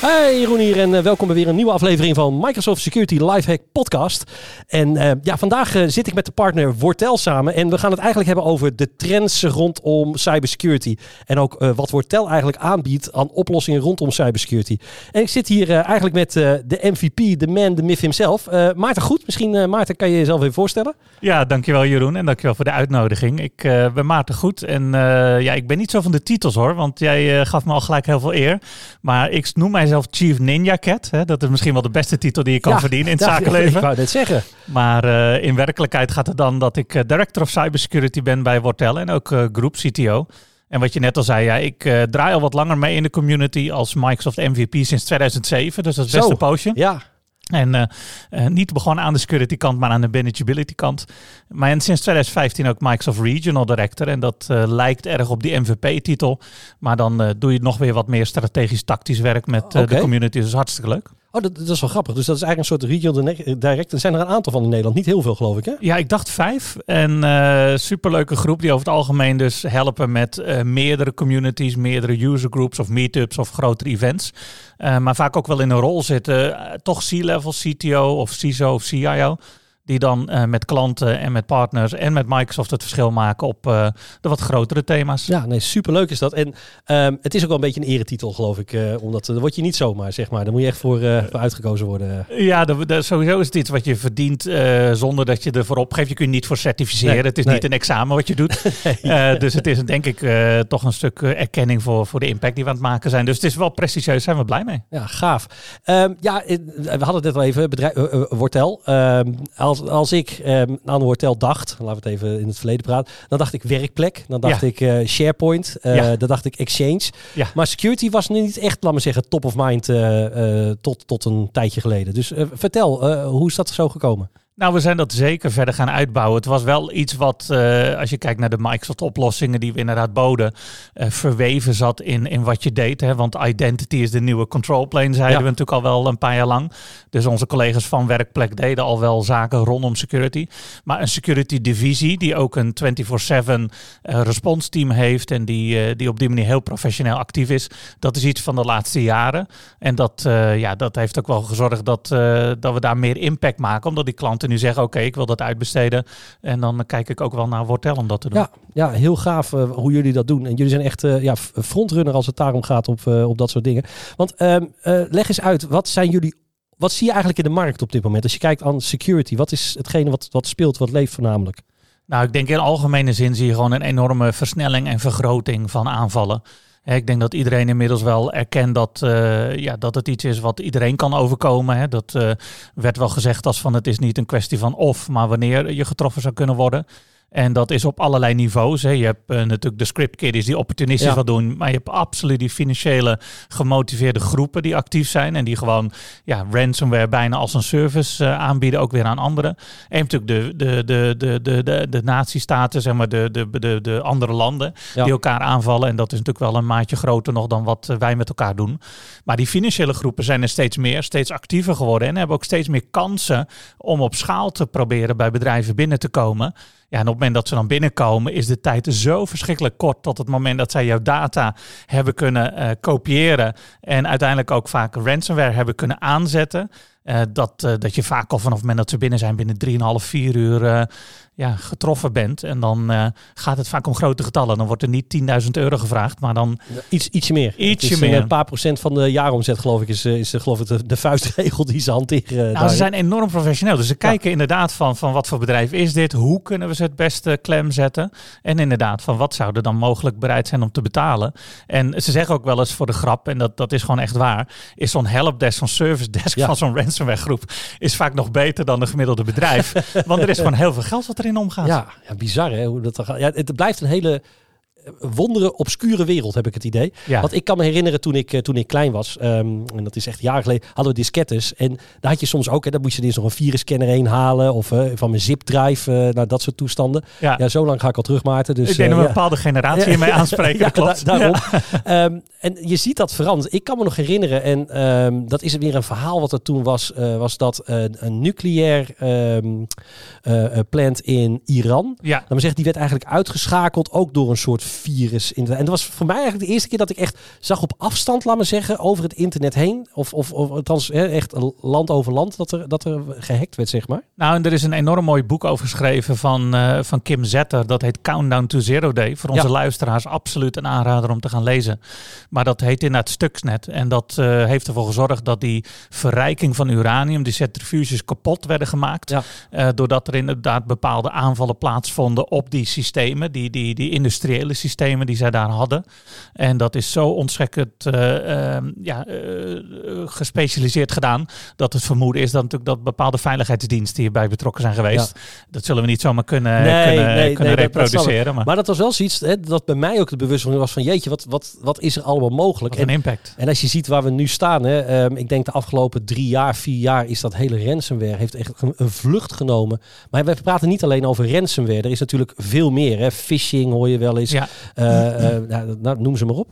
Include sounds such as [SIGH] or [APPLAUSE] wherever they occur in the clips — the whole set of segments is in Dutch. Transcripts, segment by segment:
Hey, Jeroen hier en eh, welkom bij weer een nieuwe aflevering van Microsoft Security Lifehack Podcast. En eh, ja, vandaag eh, zit ik met de partner Wortel samen en we gaan het eigenlijk hebben over de trends rondom cybersecurity. En ook wat Wortel eigenlijk aanbiedt aan oplossingen rondom cybersecurity. En ik zit hier eigenlijk met de MVP, de man, de myth himself. Maarten Goed, misschien Maarten kan je jezelf even voorstellen? Ja, dankjewel Jeroen en dankjewel voor de uitnodiging. Ik ben Maarten Goed en ja, ik ben niet zo van de titels hoor, want jij gaf me al gelijk heel veel eer. Maar ik noem mij zelf Chief Ninja Cat. Hè? Dat is misschien wel de beste titel die je kan verdienen in het zakenleven. [LAUGHS] Ik wou dit zeggen. Maar uh, in werkelijkheid gaat het dan dat ik uh, Director of Cybersecurity ben bij Wortel en ook uh, Group CTO. En wat je net al zei, ja, ik draai al wat langer mee in de community als Microsoft MVP sinds 2007. Dus dat is best een poosje. Ja. En uh, uh, niet begonnen aan de security kant, maar aan de manageability kant. Maar en sinds 2015 ook Microsoft Regional Director. En dat uh, lijkt erg op die MVP-titel. Maar dan doe je nog weer wat meer strategisch tactisch werk met okay. de community. Dus hartstikke leuk. Oh, dat, dat, is wel grappig. Dus dat is eigenlijk een soort regional direct. Er zijn er een aantal van in Nederland. Niet heel veel, geloof ik, hè? Ja, ik dacht vijf. En uh, superleuke groep die over het algemeen dus helpen met uh, meerdere communities, meerdere user groups of meetups of grotere events. Maar vaak ook wel in een rol zitten. toch C-level, CTO of CISO of CIO. Die dan uh, met klanten en met partners en met Microsoft het verschil maken op uh, de wat grotere thema's. Ja, nee, superleuk is dat. En um, het is ook wel een beetje een eretitel, geloof ik. Uh, omdat dan word je niet zomaar, zeg maar. Daar moet je echt voor, voor uitgekozen worden. Ja, de, de, sowieso is het iets wat je verdient zonder dat je ervoor opgeeft. Je kunt niet voor certificeren. Nee, het is nee. niet een examen wat je doet. [LAUGHS] nee. dus het is denk ik toch een stuk erkenning voor, voor de impact die we aan het maken zijn. Dus het is wel prestigieus, zijn we blij mee. Ja, gaaf. Um, ja, we hadden het net al even, bedrijf, Wortel. Um, als als, als ik um, aan een hotel dacht, laten we het even in het verleden praten, dan dacht ik werkplek, dan dacht ja. ik uh, SharePoint, uh, ja. dan dacht ik Exchange. Ja. Maar security was nu niet echt, laat maar zeggen, top of mind uh, tot, tot een tijdje geleden. Dus vertel, hoe is dat zo gekomen? Nou, we zijn dat zeker verder gaan uitbouwen. Het was wel iets wat, uh, als je kijkt naar de Microsoft-oplossingen die we inderdaad boden, uh, verweven zat in, in wat je deed. Hè? Want identity is de nieuwe control plane, zeiden ja. we natuurlijk al wel een paar jaar lang. Dus onze collega's van Werkplek deden al wel zaken rondom security. Maar een security divisie die ook een 24-7 uh, response team heeft en die, die op die manier heel professioneel actief is, dat is iets van de laatste jaren. En dat, ja, dat heeft ook wel gezorgd dat, dat we daar meer impact maken, omdat die klanten nu zeggen, oké, okay, ik wil dat uitbesteden. En dan kijk ik ook wel naar Wortel om dat te doen. Ja, ja heel gaaf uh, hoe jullie dat doen. En jullie zijn echt uh, ja, frontrunner als het daarom gaat op, uh, op dat soort dingen. Want ehm, leg eens uit, wat zijn jullie wat zie je eigenlijk in de markt op dit moment? Als je kijkt aan security, wat is hetgene wat, wat speelt, wat leeft voornamelijk? Nou, ik denk in algemene zin zie je gewoon een enorme versnelling en vergroting van aanvallen. Ik denk dat iedereen inmiddels wel erkent dat, uh, ja, dat het iets is wat iedereen kan overkomen. Hè. Dat uh, werd wel gezegd als van het is niet een kwestie van of, maar wanneer je getroffen zou kunnen worden. En dat is op allerlei niveaus. Hè. Je hebt uh, natuurlijk de script kiddies die opportunistisch ja. wat doen. Maar je hebt absoluut die financiële gemotiveerde groepen die actief zijn. En die gewoon ja, ransomware bijna als een service uh, aanbieden. Ook weer aan anderen. En natuurlijk de, de, de, de, de, de, de nazistaten, zeg maar de, de, de, de andere landen. Ja. Die elkaar aanvallen. En dat is natuurlijk wel een maatje groter nog dan wat wij met elkaar doen. Maar die financiële groepen zijn er steeds meer, steeds actiever geworden. En hebben ook steeds meer kansen om op schaal te proberen bij bedrijven binnen te komen. Ja, en op het moment dat ze dan binnenkomen, is de tijd zo verschrikkelijk kort tot het moment dat zij jouw data hebben kunnen uh, kopiëren en uiteindelijk ook vaak ransomware hebben kunnen aanzetten. Uh, dat, uh, dat je vaak al vanaf het moment dat ze binnen zijn, binnen 3,5, 4 uur uh, ja, getroffen bent. En dan gaat het vaak om grote getallen. Dan wordt er niet 10.000 euro gevraagd, maar dan... Iets, ietsje meer. Ietsje is, meer. Een paar procent van de jaaromzet, geloof ik, is, is geloof ik de, de vuistregel die ze hanteren. Nou, ze zijn enorm professioneel. Dus ze kijken ja. inderdaad van, van wat voor bedrijf is dit? Hoe kunnen we ze het beste klem zetten? En inderdaad, van wat zouden dan mogelijk bereid zijn om te betalen? En ze zeggen ook wel eens voor de grap, en dat, dat is gewoon echt waar, is zo'n helpdesk, zo'n service desk ja. van zo'n ransom groep is vaak nog beter dan een gemiddelde bedrijf. [LAUGHS] want er is gewoon heel veel geld wat erin omgaat. Ja, ja bizar hè, hoe dat gaat. Ja, het blijft een hele wondere, obscure wereld, heb ik het idee. Ja. Want ik kan me herinneren toen ik, eh, toen ik klein was, ehm, en dat is echt jaren geleden, hadden we diskettes. En daar had je soms ook, hè, dan moest je eens nog een virusscanner heen halen. Of eh, van mijn zipdrive, eh nou dat soort toestanden. Ja. Ja, zo lang ga ik al terug, Maarten. Dus, ik denk dat een bepaalde generatie [LAUGHS] hiermee aanspreken. Klopt. da- daarom. [LAUGHS] Ehm, en je ziet dat veranderen. Ik kan me nog herinneren, en ehm, dat is weer een verhaal wat er toen was, was dat een nucleair plant in Iran, Ja. maar zeggen, die werd eigenlijk uitgeschakeld ook door een soort virus. In de, en dat was voor mij eigenlijk de eerste keer dat ik echt zag op afstand, laat maar zeggen, over het internet heen, of, of, of althans hè, echt land over land, dat er, dat er gehackt werd, zeg maar. Nou, en er is een enorm mooi boek over geschreven van, eh, van Kim Zetter. Dat heet Countdown to Zero Day. Voor onze Ja. luisteraars absoluut een aanrader om te gaan lezen. Maar dat heet inderdaad Stuxnet. En dat eh, heeft ervoor gezorgd dat die verrijking van uranium, die centrifuges kapot werden gemaakt. Ja. Eh, doordat er inderdaad bepaalde aanvallen plaatsvonden op die systemen. Die, die, die industriële systemen die zij daar hadden. En dat is zo ontzettend eh, eh, ja, eh, gespecialiseerd gedaan. Dat het vermoeden is dat natuurlijk dat bepaalde veiligheidsdiensten hierbij betrokken zijn geweest. Dat zullen we niet zomaar kunnen, Nee, kunnen, nee, kunnen nee, dat- dat snap ik. reproduceren. maar Maar dat was wel zoiets hè, dat bij mij ook de bewustwording was van jeetje, wat, wat, wat is er allemaal mogelijk? wat een impact. En als je ziet waar we nu staan, hè, ehm, ik denk de afgelopen drie jaar, vier jaar is dat hele ransomware heeft echt een, een vlucht genomen. Maar we praten niet alleen over ransomware. Er is natuurlijk veel meer. Hè. Phishing hoor je wel eens. Ja. Eh, eh, nou, noem ze maar op.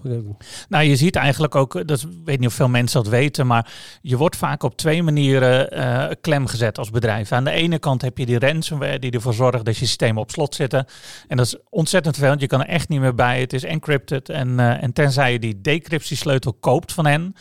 Nou, je ziet eigenlijk ook, dat weet niet of veel mensen dat weten, maar je wordt vaak op twee manieren eh klem gezet als bedrijf. Aan de ene kant heb je die ransomware die ervoor zorgt dat je systemen op slot zitten. En dat is ontzettend vervelend. Je kan er echt niet meer bij. Het is encrypted. En, en tenzij je die decryptiesleutel koopt van hen,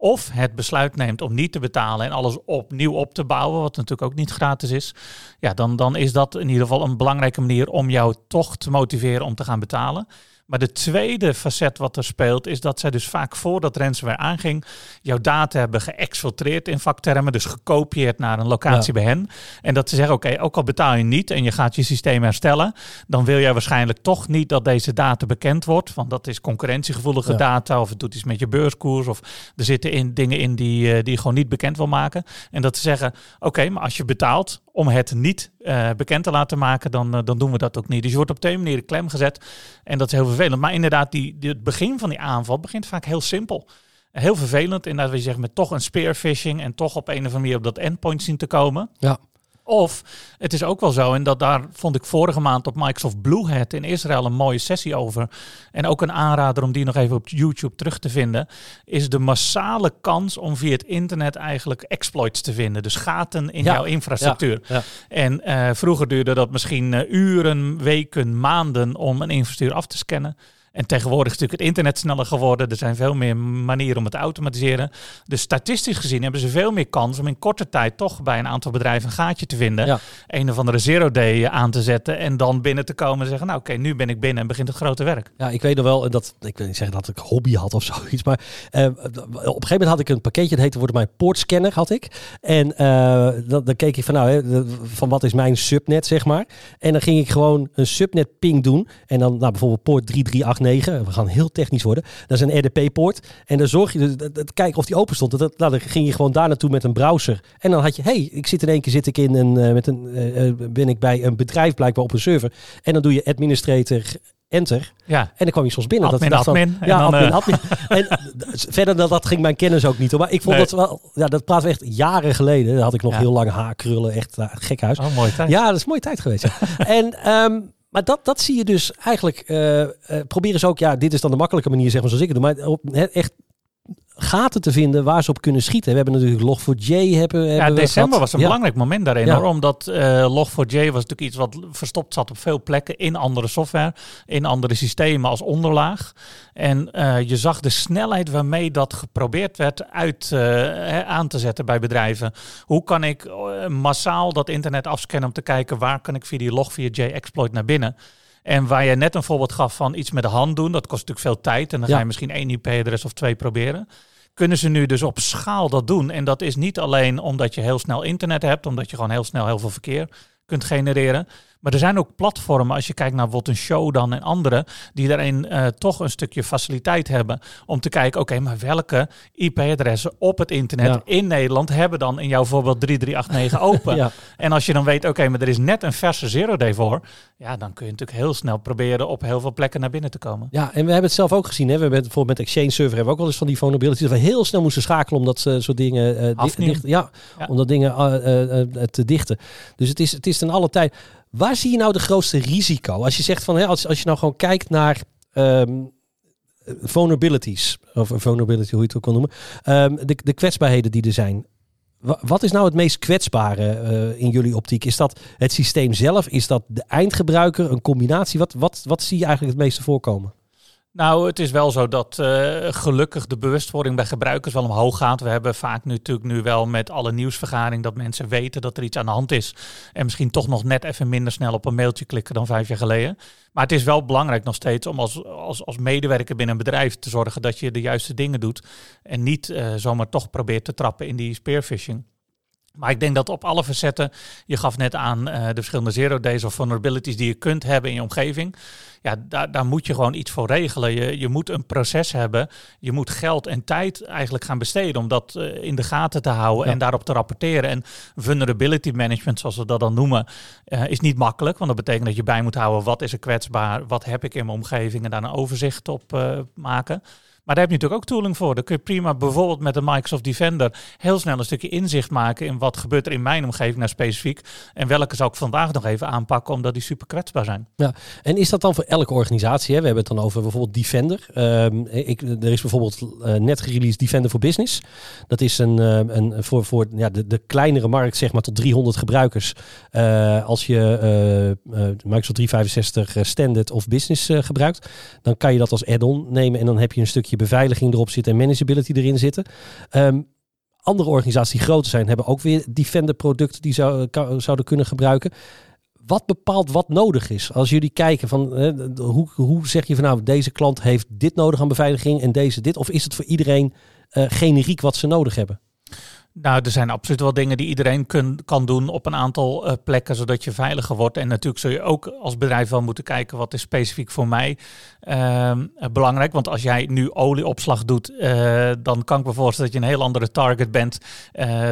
of het besluit neemt om niet te betalen en alles opnieuw op te bouwen, wat natuurlijk ook niet gratis is, ja, dan, dan is dat in ieder geval een belangrijke manier om jou toch te motiveren om te gaan betalen. Maar de tweede facet wat er speelt, is dat zij dus vaak voordat ransomware aanging, jouw data hebben geëxfiltreerd in vaktermen, dus gekopieerd naar een locatie bij hen. En dat ze zeggen, oké, ook al betaal je niet en je gaat je systeem herstellen, dan wil jij waarschijnlijk toch niet dat deze data bekend wordt, want dat is concurrentiegevoelige Ja. data, of het doet iets met je beurskoers, of er zitten in, dingen in die, eh, die je gewoon niet bekend wil maken. En dat ze zeggen, oké, maar als je betaalt om het niet eh, bekend te laten maken, dan, eh, dan doen we dat ook niet. Dus je wordt op twee manieren klem gezet. En dat is heel vervelend. Maar inderdaad, die, het begin van die aanval begint vaak heel simpel. Heel vervelend, inderdaad, wat je zegt, met toch een spearfishing en toch op een of andere manier op dat endpoint zien te komen. Ja. Of het is ook wel zo, en dat daar vond ik vorige maand op Microsoft Bluehat in Israël een mooie sessie over. En ook een aanrader om die nog even op YouTube terug te vinden. Is de massale kans om via het internet eigenlijk exploits te vinden. Dus gaten in Ja, jouw infrastructuur. Ja, ja. En eh, vroeger duurde dat misschien eh, uren, weken, maanden om een infrastructuur af te scannen. En tegenwoordig is natuurlijk het internet sneller geworden. Er zijn veel meer manieren om het te automatiseren. Dus statistisch gezien hebben ze veel meer kans om in korte tijd toch bij een aantal bedrijven een gaatje te vinden. Ja. Een of andere zero day aan te zetten. En dan binnen te komen en zeggen, nou oké, nu ben ik binnen en begint het grote werk. Ja, ik weet nog wel, dat, ik wil niet zeggen dat ik hobby had of [LAUGHS] zoiets, maar eh, op een gegeven moment had ik een pakketje, dat heette Wordt mijn poortscanner, had ik. En eh, dan, dan keek ik van, nou, hè, van wat is mijn subnet, zeg maar. En dan ging ik gewoon een subnet ping doen. En dan nou, bijvoorbeeld poort 3389, we gaan heel technisch worden. Dat is een RDP-poort. En dan zorg je, dat, dat- kijken of die open stond. Dat, nou, dan ging je gewoon daar naartoe met een browser. En dan had je, hey, ik zit in één keer zit ik in een, eh, met een, eh, eh, ben ik bij een bedrijf blijkbaar op een server. En dan doe je administrator enter. Ja, En dan kwam je soms binnen. Admin, dat, admin. En ja, dan, admin, eh, admin. [LAUGHS] En verder dan dat ging mijn kennis ook niet. Hoor. Maar ik vond Nee. dat wel... Ja, dat praten we echt jaren geleden. Dan had ik nog Ja. heel lang haarkrullen. Echt uh, gek huis. oh, mooi tijd. Ja, dat is een mooie tijd geweest. [LAUGHS] en, ehm, maar dat, dat zie je dus eigenlijk... eh, eh, proberen ze ook... Ja, dit is dan de makkelijke manier, zeg maar, zoals ik het doe. Maar op, hè, echt gaten te vinden waar ze op kunnen schieten. We hebben natuurlijk Log4j hebben, Ja, hebben we december was een Ja. belangrijk moment daarin Ja. hoor. Omdat eh Log4j was natuurlijk iets wat verstopt zat op veel plekken in andere software, in andere systemen als onderlaag. En eh, je zag de snelheid waarmee dat geprobeerd werd uit eh, aan te zetten bij bedrijven. Hoe kan ik massaal dat internet afscannen om te kijken waar kan ik via die Log4j exploit naar binnen? En waar je net een voorbeeld gaf van iets met de hand doen, dat kost natuurlijk veel tijd. En dan Ja. ga je misschien één IP-adres of twee proberen kunnen ze nu dus op schaal dat doen. En dat is niet alleen omdat je heel snel internet hebt, omdat je gewoon heel snel heel veel verkeer kunt genereren. Maar er zijn ook platformen, als je kijkt naar wat een show dan en andere, die daarin uh, toch een stukje faciliteit hebben om te kijken, oké, maar welke IP-adressen op het internet in Nederland hebben dan in jouw voorbeeld 3389 [LAUGHS] open? ja. En als je dan weet, oké, maar er is net een verse zero day voor, ja, dan kun je natuurlijk heel snel proberen op heel veel plekken naar binnen te komen. Ja, en we hebben het zelf ook gezien. Hè? We hebben bijvoorbeeld met Exchange Server hebben we ook wel eens van die vulnerabilities dat we heel snel moesten schakelen omdat uh, soort dingen uh, dicht, ja, ja, om dat dingen uh, te dichten. Dus het is, het is ten alle tijd. Waar zie je nou de grootste risico? Als je zegt van, hè, als, als je nou gewoon kijkt naar um, vulnerabilities, of vulnerability, hoe je het ook kan noemen, um, de, de kwetsbaarheden die er zijn. Wat is nou het meest kwetsbare uh, in jullie optiek? Is dat het systeem zelf? Is dat de eindgebruiker? Een combinatie? Wat, wat, wat zie je eigenlijk het meeste voorkomen? Nou, het is wel zo dat uh, gelukkig de bewustwording bij gebruikers wel omhoog gaat. We hebben vaak nu, natuurlijk nu wel met alle nieuwsvergadering dat mensen weten dat er iets aan de hand is. En misschien toch nog net even minder snel op een mailtje klikken dan vijf jaar geleden. Maar het is wel belangrijk nog steeds om als, als, als medewerker binnen een bedrijf te zorgen dat je de juiste dingen doet. En niet uh, zomaar toch probeert te trappen in die spearfishing. Maar ik denk dat op alle facetten, je gaf net aan uh, de verschillende zero days of vulnerabilities die je kunt hebben in je omgeving. Ja, daar, daar moet je gewoon iets voor regelen. Je, je moet een proces hebben. Je moet geld en tijd eigenlijk gaan besteden om dat uh, in de gaten te houden en daarop te rapporteren. En vulnerability management, zoals we dat dan noemen, uh, is niet makkelijk. Want dat betekent dat je bij moet houden wat is er kwetsbaar, wat heb ik in mijn omgeving en daar een overzicht op maken. Maar daar heb je natuurlijk ook tooling voor. Dan kun je prima bijvoorbeeld met de Microsoft Defender heel snel een stukje inzicht maken in wat gebeurt er in mijn omgeving nou specifiek. En welke zou ik vandaag nog even aanpakken omdat die super kwetsbaar zijn. Ja, en is dat dan voor elke organisatie? Hè? We hebben het dan over bijvoorbeeld Defender. Um, ik, er is bijvoorbeeld uh, net gereleased Defender voor Business. Dat is een, uh, een voor, voor ja, de, de kleinere markt, zeg maar tot 300 gebruikers. Uh, als je Microsoft 365 Standard of Business gebruikt, dan kan je dat als add-on nemen en dan heb je een stukje beveiliging erop zit en manageability erin zitten. Um, andere organisaties die groter zijn, hebben ook weer Defender producten die zou, zouden kunnen gebruiken. Wat bepaalt wat nodig is? Als jullie kijken van hoe, hoe zeg je van nou, deze klant heeft dit nodig aan beveiliging en deze dit? Of is het voor iedereen uh, generiek wat ze nodig hebben? Nou, er zijn absoluut wel dingen die iedereen kun, kan doen op een aantal uh, plekken, zodat je veiliger wordt. En natuurlijk zul je ook als bedrijf wel moeten kijken wat is specifiek voor mij uh, belangrijk. Want als jij nu olieopslag doet, uh, dan kan ik me voorstellen dat je een heel andere target bent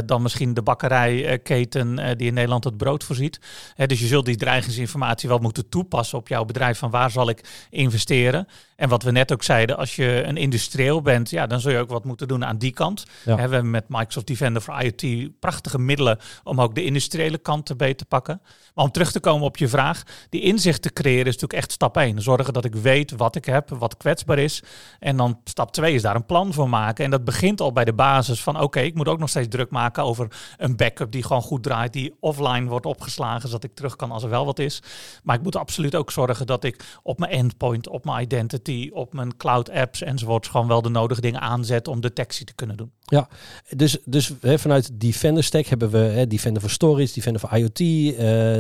dan misschien de bakkerijketen die in Nederland het brood voorziet. dus je zult die dreigingsinformatie wel moeten toepassen op jouw bedrijf van waar zal ik investeren. En wat we net ook zeiden, als je een industrieel bent, ja, dan zul je ook wat moeten doen aan die kant. Ja. we hebben met Microsoft Defender voor IoT prachtige middelen om ook de industriële kant te beter te pakken. Maar om terug te komen op je vraag, die inzicht te creëren is natuurlijk echt stap 1. Zorgen dat ik weet wat ik heb, wat kwetsbaar is. En dan stap 2 is daar een plan voor maken. En dat begint al bij de basis van oké, ik moet ook nog steeds druk maken over een backup die gewoon goed draait, die offline wordt opgeslagen, zodat ik terug kan als er wel wat is. Maar ik moet absoluut ook zorgen dat ik op mijn endpoint, op mijn identity, op mijn cloud apps enzovoorts gewoon wel de nodige dingen aanzet om detectie te kunnen doen. Ja, dus, dus hè, vanuit Defender Stack hebben we Defender voor Storage, Defender voor IoT, uh,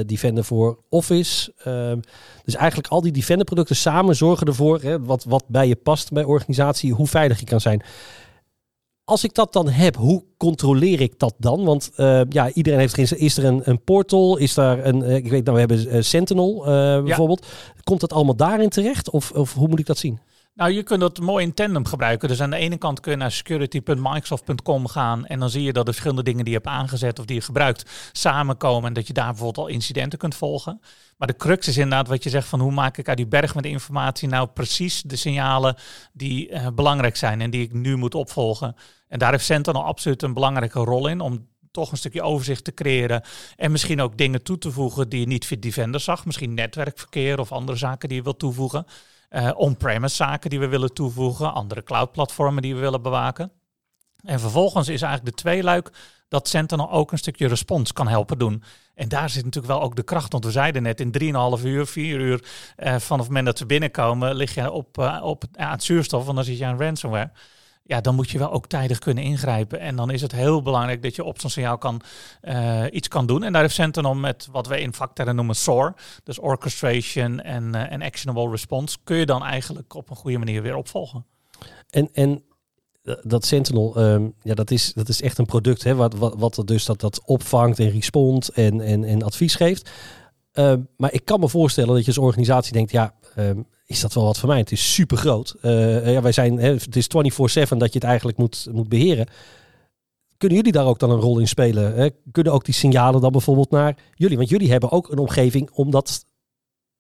Defender voor Office. Uh, dus eigenlijk al die Defender producten samen zorgen ervoor, wat, wat bij je past bij organisatie, hoe veilig je kan zijn. Als ik dat dan heb, hoe controleer ik dat dan? Want uh, ja, iedereen heeft geen. Is er een, een portal? Is daar een. Uh, ik weet nou, we hebben uh, Sentinel bijvoorbeeld. Komt dat allemaal daarin terecht? Of, of hoe moet ik dat zien? Nou, je kunt dat mooi in tandem gebruiken. Dus aan de ene kant kun je naar security.microsoft.com gaan en dan zie je dat de verschillende dingen die je hebt aangezet of die je gebruikt samenkomen en dat je daar bijvoorbeeld al incidenten kunt volgen. Maar de crux is inderdaad wat je zegt van hoe maak ik uit die berg met informatie nou precies de signalen die uh, belangrijk zijn en die ik nu moet opvolgen. En daar heeft Sentinel absoluut een belangrijke rol in om toch een stukje overzicht te creëren. En misschien ook dingen toe te voegen die je niet via Defender zag. Misschien netwerkverkeer of andere zaken die je wilt toevoegen. Uh, On-premise zaken die we willen toevoegen. Andere cloud-platformen die we willen bewaken. En vervolgens is eigenlijk de tweeluik dat Sentinel ook een stukje respons kan helpen doen. En daar zit natuurlijk wel ook de kracht. Want we zeiden net, in 3,5 uur, 4 uur uh, vanaf het moment dat ze binnenkomen, lig je op, uh, op uh, het zuurstof, want dan zit je aan ransomware ja, dan moet je wel ook tijdig kunnen ingrijpen. En dan is het heel belangrijk dat je op zo'n signaal kan, uh, iets kan doen. En daar heeft Sentinel met wat we in vaktermen noemen SOAR, dus Orchestration en, uh, en Actionable Response, kun je dan eigenlijk op een goede manier weer opvolgen. En, en dat Sentinel, um, ja, dat is, dat is echt een product hè, wat, wat, wat dus dat, dat opvangt en respondt en, en, en advies geeft. Ehm, maar ik kan me voorstellen dat je als organisatie denkt, ja, ehm, is dat wel wat voor mij? Het is super groot. ja, wij zijn, het is 24/7 dat je het eigenlijk moet, moet beheren. Kunnen jullie daar ook dan een rol in spelen? Hè? Kunnen ook die signalen dan bijvoorbeeld naar jullie? Want jullie hebben ook een omgeving om dat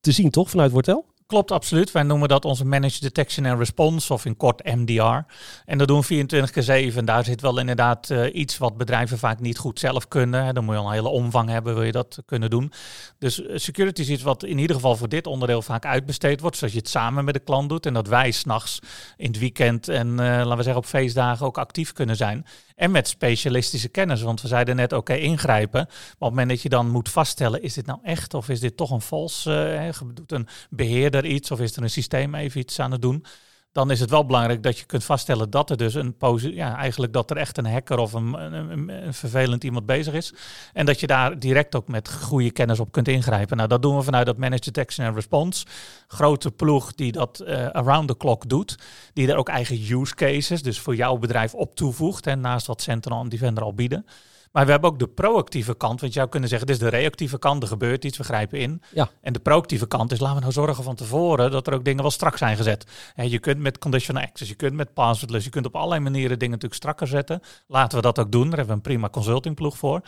te zien, toch? Vanuit Wortel? Klopt, absoluut. Wij noemen dat onze Managed Detection and Response, of in kort MDR. En dat doen we 24 keer 7. En daar zit wel inderdaad uh, iets wat bedrijven vaak niet goed zelf kunnen. Dan moet je al een hele omvang hebben, wil je dat kunnen doen. Dus eh, security is iets wat in ieder geval voor dit onderdeel vaak uitbesteed wordt. Zodat je het samen met de klant doet. En dat wij s'nachts in het weekend en uh, laten we zeggen op feestdagen ook actief kunnen zijn. En met specialistische kennis. Want we zeiden net, oké, ingrijpen. Maar op het moment dat je dan moet vaststellen, is dit nou echt of is dit toch een vals? Uh, doet een beheerder iets of is er een systeem even iets aan het doen? Dan is het wel belangrijk dat je kunt vaststellen dat er dus een ja, eigenlijk dat er echt een hacker of een, vervelend iemand bezig is. En dat je daar direct ook met goede kennis op kunt ingrijpen. Nou, dat doen we vanuit dat Managed Detection and Response. Grote ploeg die dat uh, around the clock doet. Die er ook eigen use cases, dus voor jouw bedrijf op toevoegt. En naast wat Sentinel en Defender al bieden. Maar we hebben ook de proactieve kant. Want je zou kunnen zeggen, dit is de reactieve kant. Er gebeurt iets, we grijpen in. Ja. En de proactieve kant is, laten we nou zorgen van tevoren dat er ook dingen wel strak zijn gezet. En je kunt met conditional access, je kunt met passwordless, je kunt op allerlei manieren dingen natuurlijk strakker zetten. Laten we dat ook doen. Daar hebben we een prima consultingploeg voor.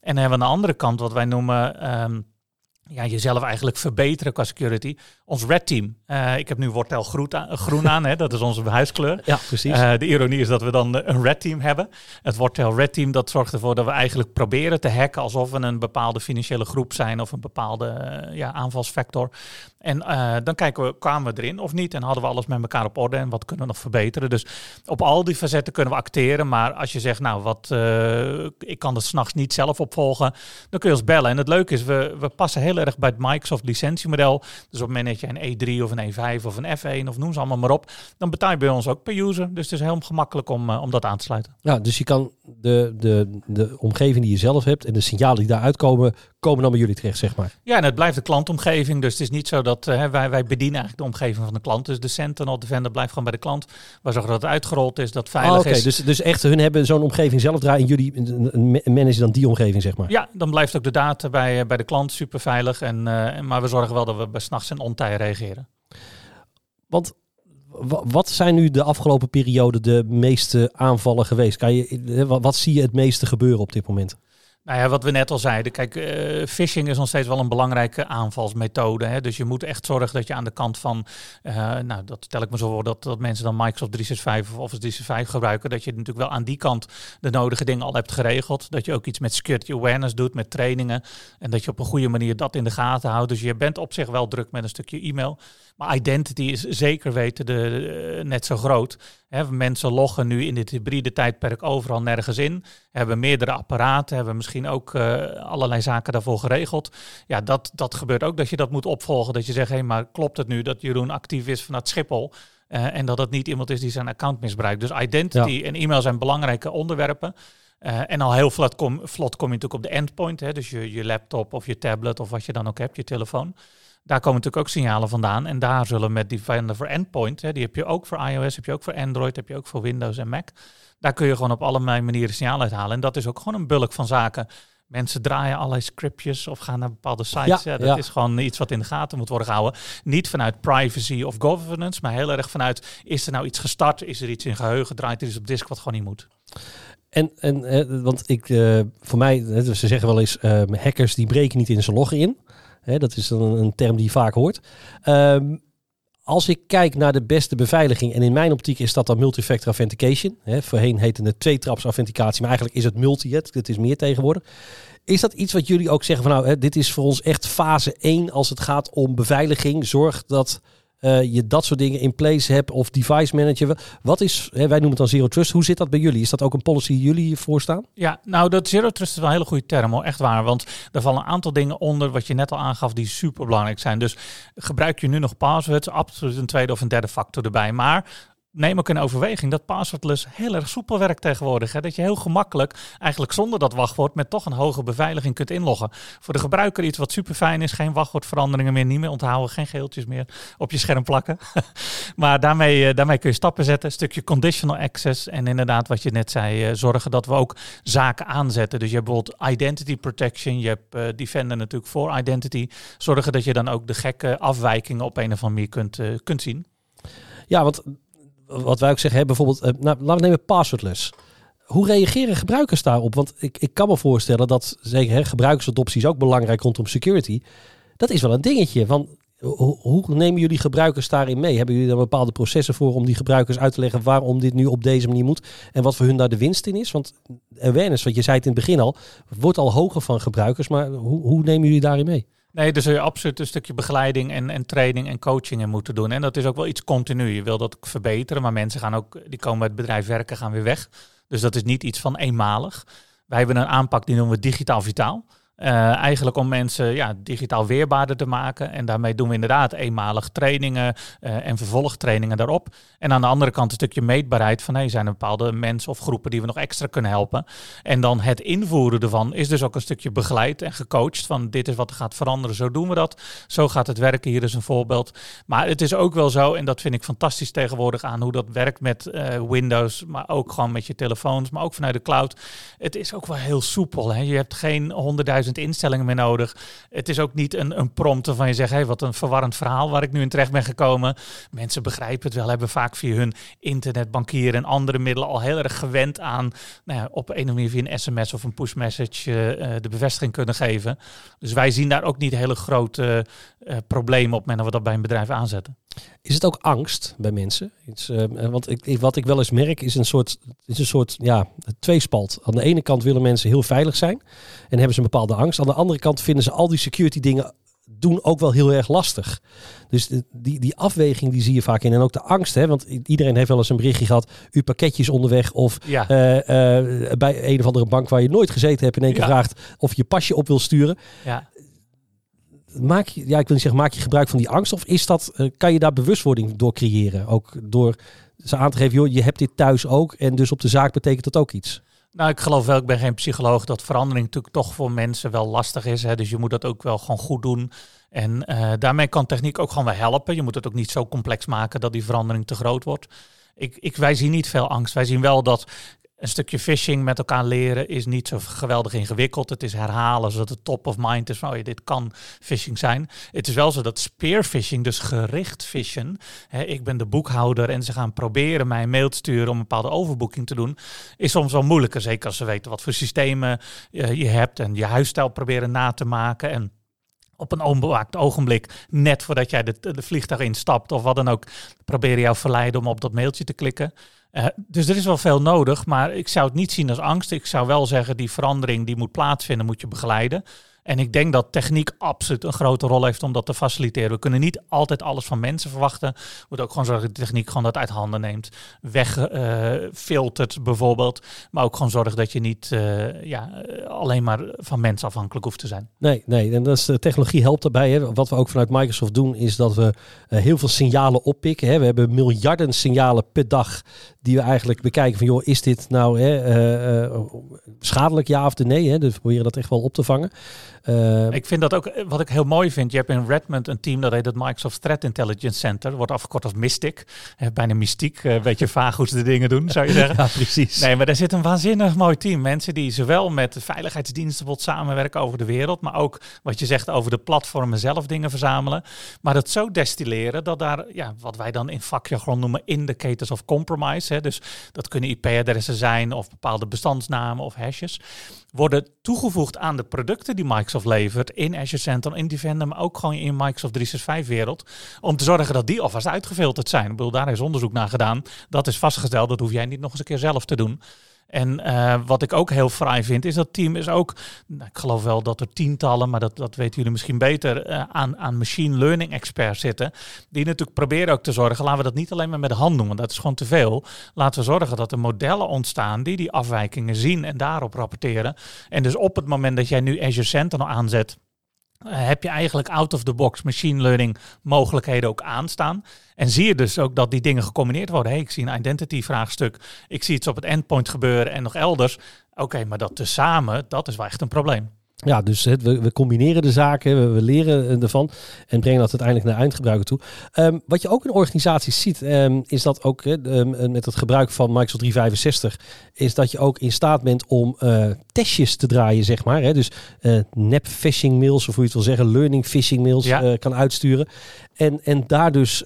En dan hebben we aan de andere kant wat wij noemen... Um, ja, jezelf eigenlijk verbeteren qua security. Ons red team. Uh, ik heb nu Wortel groen aan, [LAUGHS] groen aan hè, dat is onze huiskleur. Ja, precies. Uh, de ironie is dat we dan een red team hebben. Het Wortel red team dat zorgt ervoor dat we eigenlijk proberen te hacken alsof we een bepaalde financiële groep zijn of een bepaalde uh, ja, aanvalsvector. En dan kijken we, kwamen we erin of niet? En hadden we alles met elkaar op orde en wat kunnen we nog verbeteren? Dus op al die facetten kunnen we acteren. Maar als je zegt, nou, wat, ik kan het s'nachts niet zelf opvolgen, dan kun je ons bellen. En het leuke is, we, we passen heel erg bij het Microsoft licentiemodel. Dus op het moment dat je een E3 of een E5 of een F1 of noem ze allemaal maar op, dan betaal je bij ons ook per user. Dus het is heel gemakkelijk om, uh, om dat aan te sluiten. Ja, dus je kan de, de, de omgeving die je zelf hebt en de signalen die daaruit komen, komen dan bij jullie terecht, zeg maar. Ja, en het blijft de klantomgeving. Dus het is niet zo dat uh, wij, wij bedienen eigenlijk de omgeving van de klant. Dus de Sentinel Defender blijft gewoon bij de klant. We zorgen dat het uitgerold is, dat veilig oh, is. Dus, dus echt, hun hebben zo'n omgeving zelf draaien en jullie managen dan die omgeving, zeg maar. Ja, dan blijft ook de data bij, eh, bij de klant super veilig. En, uh, maar we zorgen wel dat we bij s'nachts en ontij reageren. Want wat zijn nu de afgelopen periode de meeste aanvallen geweest? Kan je, wat zie je het meeste gebeuren op dit moment? Nou ja, wat we net al zeiden. Kijk, uh, phishing is nog steeds wel een belangrijke aanvalsmethode. Hè? Dus je moet echt zorgen dat je aan de kant van, uh, nou dat stel ik me zo voor, dat, dat mensen dan Microsoft 365 of Office 365 gebruiken. Dat je natuurlijk wel aan die kant de nodige dingen al hebt geregeld. Dat je ook iets met security awareness doet, met trainingen. En dat je op een goede manier dat in de gaten houdt. Dus je bent op zich wel druk met een stukje e-mail. Maar identity is zeker weten de, uh, net zo groot. Hè, mensen loggen nu in dit hybride tijdperk overal nergens in. Hebben meerdere apparaten, hebben misschien ook uh, allerlei zaken daarvoor geregeld. Ja, dat, dat gebeurt ook dat je dat moet opvolgen. Dat je zegt, hé, hey, maar klopt het nu dat Jeroen actief is vanuit Schiphol? Uh, en dat het niet iemand is die zijn account misbruikt. Dus identity en e-mail zijn belangrijke onderwerpen. Uh, en al heel vlot kom, vlot kom je natuurlijk op de endpoint. Hè, dus je, je laptop of je tablet of wat je dan ook hebt, je telefoon. Daar komen natuurlijk ook signalen vandaan. En daar zullen met Defender voor Endpoint, hè, die heb je ook voor iOS, heb je ook voor Android, heb je ook voor Windows en Mac. Daar kun je gewoon op allerlei manieren signalen uithalen. En dat is ook gewoon een bulk van zaken. Mensen draaien allerlei scriptjes of gaan naar bepaalde sites. Ja, dat is gewoon iets wat in de gaten moet worden gehouden. Niet vanuit privacy of governance, maar heel erg vanuit: is er nou iets gestart? Is er iets in geheugen? Draait er iets op disk wat gewoon niet moet? En, en want ik, uh, voor mij, ze zeggen wel eens: uh, hackers die breken niet in zijn login in. Hè, dat is een term die je vaak hoort. Um, als ik kijk naar de beste beveiliging, en in mijn optiek is dat dan multifactor authentication. Hè, voorheen heette het twee-traps authenticatie, maar eigenlijk is het multi, het is meer tegenwoordig. Is dat iets wat jullie ook zeggen van nou, hè, dit is voor ons echt fase 1 als het gaat om beveiliging. Zorg dat uh, je dat soort dingen in place hebt of device manager. Wat is, hè, wij noemen het dan zero trust. Hoe zit dat bij jullie? Is dat ook een policy die jullie voorstaan? Ja, nou dat zero trust is wel een hele goede term hoor, echt waar. Want er vallen een aantal dingen onder wat je net al aangaf die super belangrijk zijn. Dus gebruik je nu nog passwords, absoluut een tweede of een derde factor erbij. Maar neem ook in overweging dat passwordless heel erg soepel werkt tegenwoordig. Hè? Dat je heel gemakkelijk, eigenlijk zonder dat wachtwoord, met toch een hoge beveiliging kunt inloggen. Voor de gebruiker iets wat super fijn is. Geen wachtwoordveranderingen meer, niet meer onthouden. Geen geeltjes meer op je scherm plakken. [LAUGHS] maar daarmee, uh, daarmee kun je stappen zetten. Een stukje conditional access. En inderdaad, wat je net zei, uh, zorgen dat we ook zaken aanzetten. Dus je hebt bijvoorbeeld identity protection. Je hebt uh, Defender natuurlijk voor identity. Zorgen dat je dan ook de gekke afwijkingen op een of andere manier kunt, kunt zien. Ja, want wat wij ook zeggen, hè, bijvoorbeeld, uh, nou, laten we nemen passwordless. Hoe reageren gebruikers daarop? Want ik, ik kan me voorstellen dat zeker hè, gebruikersadoptie is ook belangrijk rondom security. Dat is wel een dingetje. Van, hoe, nemen jullie gebruikers daarin mee? Hebben jullie daar bepaalde processen voor om die gebruikers uit te leggen waarom dit nu op deze manier moet en wat voor hun daar de winst in is? Want awareness, wat je zei in het begin al, wordt al hoger van gebruikers, maar hoe, hoe nemen jullie daarin mee? Nee, dus je absoluut een stukje begeleiding en, en training en coaching in moeten doen. En dat is ook wel iets continu. Je wil dat verbeteren, maar mensen gaan ook, die komen bij het bedrijf werken, gaan weer weg. Dus dat is niet iets van eenmalig. Wij hebben een aanpak die noemen we digitaal vitaal. Uh, eigenlijk om mensen ja, digitaal weerbaarder te maken. En daarmee doen we inderdaad eenmalig trainingen uh, en vervolgtrainingen daarop. En aan de andere kant een stukje meetbaarheid van hey, zijn er bepaalde mensen of groepen die we nog extra kunnen helpen. En dan het invoeren ervan is dus ook een stukje begeleid en gecoacht van dit is wat er gaat veranderen, zo doen we dat. Zo gaat het werken, hier is een voorbeeld. Maar het is ook wel zo, en dat vind ik fantastisch tegenwoordig aan hoe dat werkt met uh, Windows, maar ook gewoon met je telefoons, maar ook vanuit de cloud. Het is ook wel heel soepel. Hè? Je hebt geen honderdduizend instellingen meer nodig. Het is ook niet een, een prompt van je zegt, hey, wat een verwarrend verhaal waar ik nu in terecht ben gekomen. Mensen begrijpen het wel, hebben vaak via hun internetbankier en andere middelen al heel erg gewend aan nou ja, op een of andere manier via een sms of een push message uh, de bevestiging kunnen geven. Dus wij zien daar ook niet hele grote uh, problemen op dat we dat bij een bedrijf aanzetten. Is het ook angst bij mensen? Iets, uh, want ik, wat ik wel eens merk is een soort, is een soort ja, tweespalt. Aan de ene kant willen mensen heel veilig zijn en hebben ze een bepaalde angst. Aan de andere kant vinden ze al die security dingen doen ook wel heel erg lastig. Dus die, die afweging die zie je vaak in. En ook de angst, hè? want iedereen heeft wel eens een berichtje gehad. Uw pakketje is onderweg. Of ja. uh, uh, bij een of andere bank waar je nooit gezeten hebt in één keer ja. vraagt of je pasje op wil sturen. Ja maak je, ja, ik wil niet zeggen, maak je gebruik van die angst? Of is dat, uh, kan je daar bewustwording door creëren? Ook door ze aan te geven, joh, je hebt dit thuis ook. En dus op de zaak betekent dat ook iets. Nou, ik geloof wel, ik ben geen psycholoog, dat verandering natuurlijk toch voor mensen wel lastig is. Hè? Dus je moet dat ook wel gewoon goed doen. En uh, daarmee kan techniek ook gewoon wel helpen. Je moet het ook niet zo complex maken dat die verandering te groot wordt. Ik, ik, wij zien niet veel angst. Wij zien wel dat een stukje phishing met elkaar leren is niet zo geweldig ingewikkeld. Het is herhalen zodat het top of mind is van oh dit kan phishing zijn. Het is wel zo dat spear phishing, dus gericht phishing. Ik ben de boekhouder en ze gaan proberen mij een mail te sturen om een bepaalde overboeking te doen. Is soms wel moeilijker, zeker als ze weten wat voor systemen uh, je hebt en je huisstijl proberen na te maken. En op een onbewaakt ogenblik, net voordat jij de, de vliegtuig instapt of wat dan ook, proberen jou verleiden om op dat mailtje te klikken. Uh, dus er is wel veel nodig, maar ik zou het niet zien als angst. Ik zou wel zeggen, die verandering die moet plaatsvinden, moet je begeleiden. En ik denk dat techniek absoluut een grote rol heeft om dat te faciliteren. We kunnen niet altijd alles van mensen verwachten. We moeten ook gewoon zorgen dat de techniek gewoon dat uit handen neemt. Wegfiltert uh, bijvoorbeeld. Maar ook gewoon zorgen dat je niet uh, ja, alleen maar van mensen afhankelijk hoeft te zijn. Nee, nee. En dat is, de technologie helpt daarbij. Hè. Wat we ook vanuit Microsoft doen is dat we heel veel signalen oppikken. Hè. We hebben miljarden signalen per dag die we eigenlijk bekijken van joh, is dit nou hè, schadelijk ja of nee? Hè? Dus we proberen dat echt wel op te vangen. Uh, ik vind dat ook, wat ik heel mooi vind, je hebt in Redmond een team dat heet het Microsoft Threat Intelligence Center, wordt afgekort als Mystic. Uh, bijna mystiek, een beetje vaag hoe ze de dingen doen, zou je [LAUGHS] zeggen. ja, precies. Nee, maar daar zit een waanzinnig mooi team. Mensen die zowel met de veiligheidsdiensten wat samenwerken over de wereld, maar ook wat je zegt over de platformen zelf dingen verzamelen. Maar dat zo destilleren dat daar, ja, wat wij dan in vakjargon noemen indicators of compromise, hè, dus dat kunnen IP-adressen zijn of bepaalde bestandsnamen of hashes, worden toegevoegd aan de producten die Microsoft levert in Azure Central, in Defender, maar ook gewoon in Microsoft 365 wereld, om te zorgen dat die alvast uitgefilterd zijn. Ik bedoel, daar is onderzoek naar gedaan. Dat is vastgesteld, dat hoef jij niet nog eens een keer zelf te doen. En uh, wat ik ook heel fraai vind, is dat team is ook, nou, ik geloof wel dat er tientallen, maar dat, dat weten jullie misschien beter, uh, aan, aan machine learning experts zitten. Die natuurlijk proberen ook te zorgen, laten we dat niet alleen maar met de hand doen, want dat is gewoon te veel. Laten we zorgen dat er modellen ontstaan die die afwijkingen zien en daarop rapporteren. En dus op het moment dat jij nu Azure Sentinel aanzet, heb je eigenlijk out-of-the-box machine learning mogelijkheden ook aanstaan. En zie je dus ook dat die dingen gecombineerd worden. Hey, ik zie een identity vraagstuk, ik zie iets op het endpoint gebeuren en nog elders. Oké, maar dat tezamen, dat is wel echt een probleem. Ja, dus het, we, we, combineren de zaken, we, we, leren ervan en brengen dat uiteindelijk naar eindgebruiker toe. Um, wat je ook in organisaties ziet, um, is dat ook um, met het gebruik van Microsoft 365, is dat je ook in staat bent om uh, testjes te draaien, zeg maar. Hè? Dus uh, nep phishing mails, of hoe je het wil zeggen, learning phishing mails ja. uh, kan uitsturen. En, en daar dus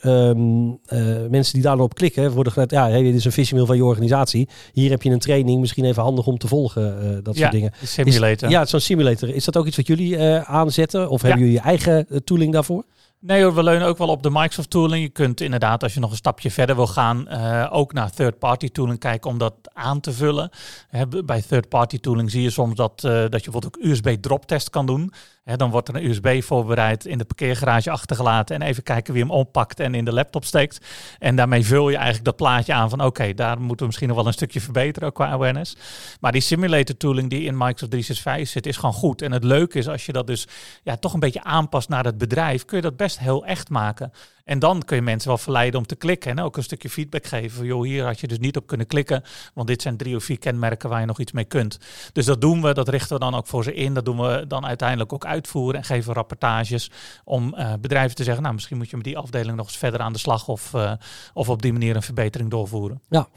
mensen die daarop klikken, worden gezegd, ja, hey, dit is een phishing mail van je organisatie. Hier heb je een training, misschien even handig om te volgen, dat ja, soort dingen. simulator. Is, ja, zo'n simulator. Is dat ook iets wat jullie uh, aanzetten? Of hebben jullie je eigen tooling daarvoor? Nee hoor, we leunen ook wel op de Microsoft tooling. Je kunt inderdaad, als je nog een stapje verder wil gaan, uh, ook naar third-party tooling kijken om dat aan te vullen. He, bij third-party tooling zie je soms dat, uh, dat je bijvoorbeeld ook USB-drop-test kan doen. Dan wordt er een USB voorbereid, in de parkeergarage achtergelaten en even kijken wie hem oppakt en in de laptop steekt. En daarmee vul je eigenlijk dat plaatje aan van oké, daar moeten we misschien nog wel een stukje verbeteren qua awareness. Maar die simulator tooling die in Microsoft 365 zit, is gewoon goed. En het leuke is als je dat dus ja, toch een beetje aanpast naar het bedrijf, kun je dat best heel echt maken. En dan kun je mensen wel verleiden om te klikken. En ook een stukje feedback geven. Joh, hier had je dus niet op kunnen klikken. Want dit zijn drie of vier kenmerken waar je nog iets mee kunt. Dus dat doen we. Dat richten we dan ook voor ze in. Dat doen we dan uiteindelijk ook uitvoeren. En geven rapportages om uh, bedrijven te zeggen. Nou, misschien moet je met die afdeling nog eens verder aan de slag. Of, uh, of op die manier een verbetering doorvoeren. Ja,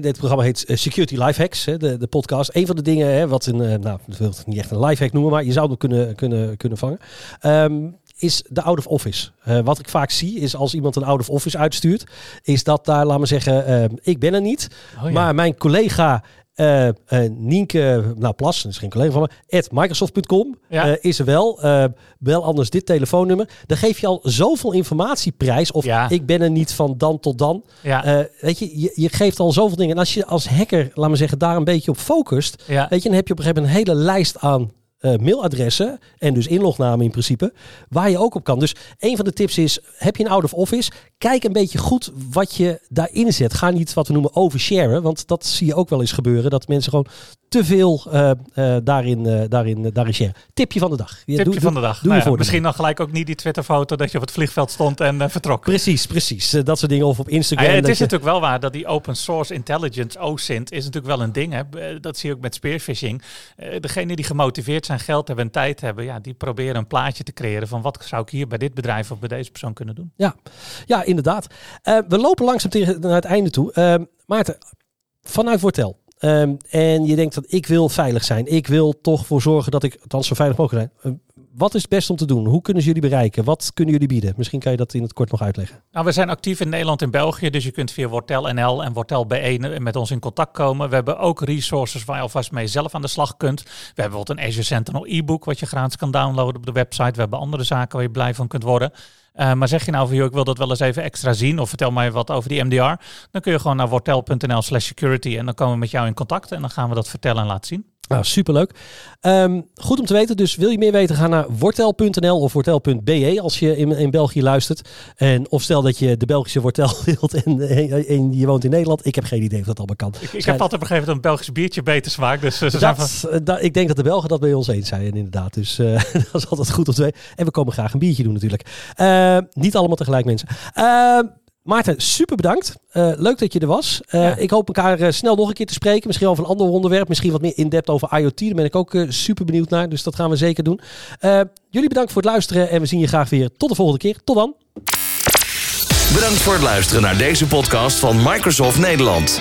dit programma heet Security Lifehacks. De, de podcast. Een van de dingen hè, wat uh, nou, ik wil het niet echt een lifehack noemen. Maar je zou het kunnen, kunnen, kunnen vangen. Um, is de out of office. Uh, wat ik vaak zie is als iemand een out of office uitstuurt, is dat daar, laat me zeggen, uh, ik ben er niet, oh, ja. maar mijn collega uh, uh, Nienke, nou Plas, dat is geen collega van me, at microsoft.com ja. is er wel. bel anders dit telefoonnummer. Dan geef je al zoveel informatie prijs. Of ja. ik ben er niet van dan tot dan. Ja. weet je, je, je, geeft al zoveel dingen. En als je als hacker, laat me zeggen, daar een beetje op focust, weet je, dan heb je op een gegeven moment een hele lijst aan uh, mailadressen en dus inlognamen in principe, waar je ook op kan. Dus een van de tips is, heb je een out of office, kijk een beetje goed wat je daarin zet. Ga niet wat we noemen oversharen, want dat zie je ook wel eens gebeuren, dat mensen gewoon te veel uh, uh, daarin, uh, daarin, daarin share. Tipje van de dag. Ja, Tipje doe, van de dag. Doe, nou ja, misschien dan gelijk ook niet die Twitterfoto dat je op het vliegveld stond en vertrok. Precies, precies. dat soort dingen. Of op Instagram. Ah, ja, het is je... natuurlijk wel waar dat die open source intelligence, OSINT, is natuurlijk wel een ding. Hè. Dat zie je ook met spearfishing. degene die gemotiveerd zijn, geld hebben en tijd hebben, ja, die proberen een plaatje te creëren van wat zou ik hier bij dit bedrijf of bij deze persoon kunnen doen. Ja, ja inderdaad. we lopen langzaam tegen naar het einde toe. Maarten, vanuit Wortel. Um, en je denkt dat ik wil veilig zijn. Ik wil toch voor zorgen dat ik althans zo veilig mogelijk zijn. Uh, wat is het best om te doen? Hoe kunnen ze jullie bereiken? Wat kunnen jullie bieden? Misschien kan je dat in het kort nog uitleggen. Nou, we zijn actief in Nederland en België. Dus je kunt via Wortel NL en Wortel B1 met ons in contact komen. We hebben ook resources waar je alvast mee zelf aan de slag kunt. We hebben bijvoorbeeld een Azure Sentinel e-book wat je gratis kan downloaden op de website. We hebben andere zaken waar je blij van kunt worden. Uh, maar zeg je nou van, joh, ik wil dat wel eens even extra zien of vertel mij wat over die MDR, dan kun je gewoon naar wortel.nl slash security en dan komen we met jou in contact en dan gaan we dat vertellen en laten zien. Nou, superleuk. Um, goed om te weten. Dus wil je meer weten, ga naar wortel.nl of wortel.be als je in, in België luistert. En of stel dat je de Belgische wortel [LAUGHS] wilt en, en, en, je woont in Nederland. Ik heb geen idee of dat allemaal kan. Ik, ik heb altijd begrepen dat een Belgisch biertje beter smaakt. Dus, uh, dat, van... dat, ik denk dat de Belgen dat bij ons eens zijn inderdaad. Dus uh, [LAUGHS] dat is altijd goed om te weten. En we komen graag een biertje doen natuurlijk. Uh, niet allemaal tegelijk mensen. Maarten, super bedankt. Uh, leuk dat je er was. Uh, ja. Ik hoop elkaar uh, snel nog een keer te spreken. Misschien over een ander onderwerp. Misschien wat meer in-depth over IoT. Daar ben ik ook super benieuwd naar. Dus dat gaan we zeker doen. jullie bedankt voor het luisteren. En we zien je graag weer tot de volgende keer. Tot dan. Bedankt voor het luisteren naar deze podcast van Microsoft Nederland.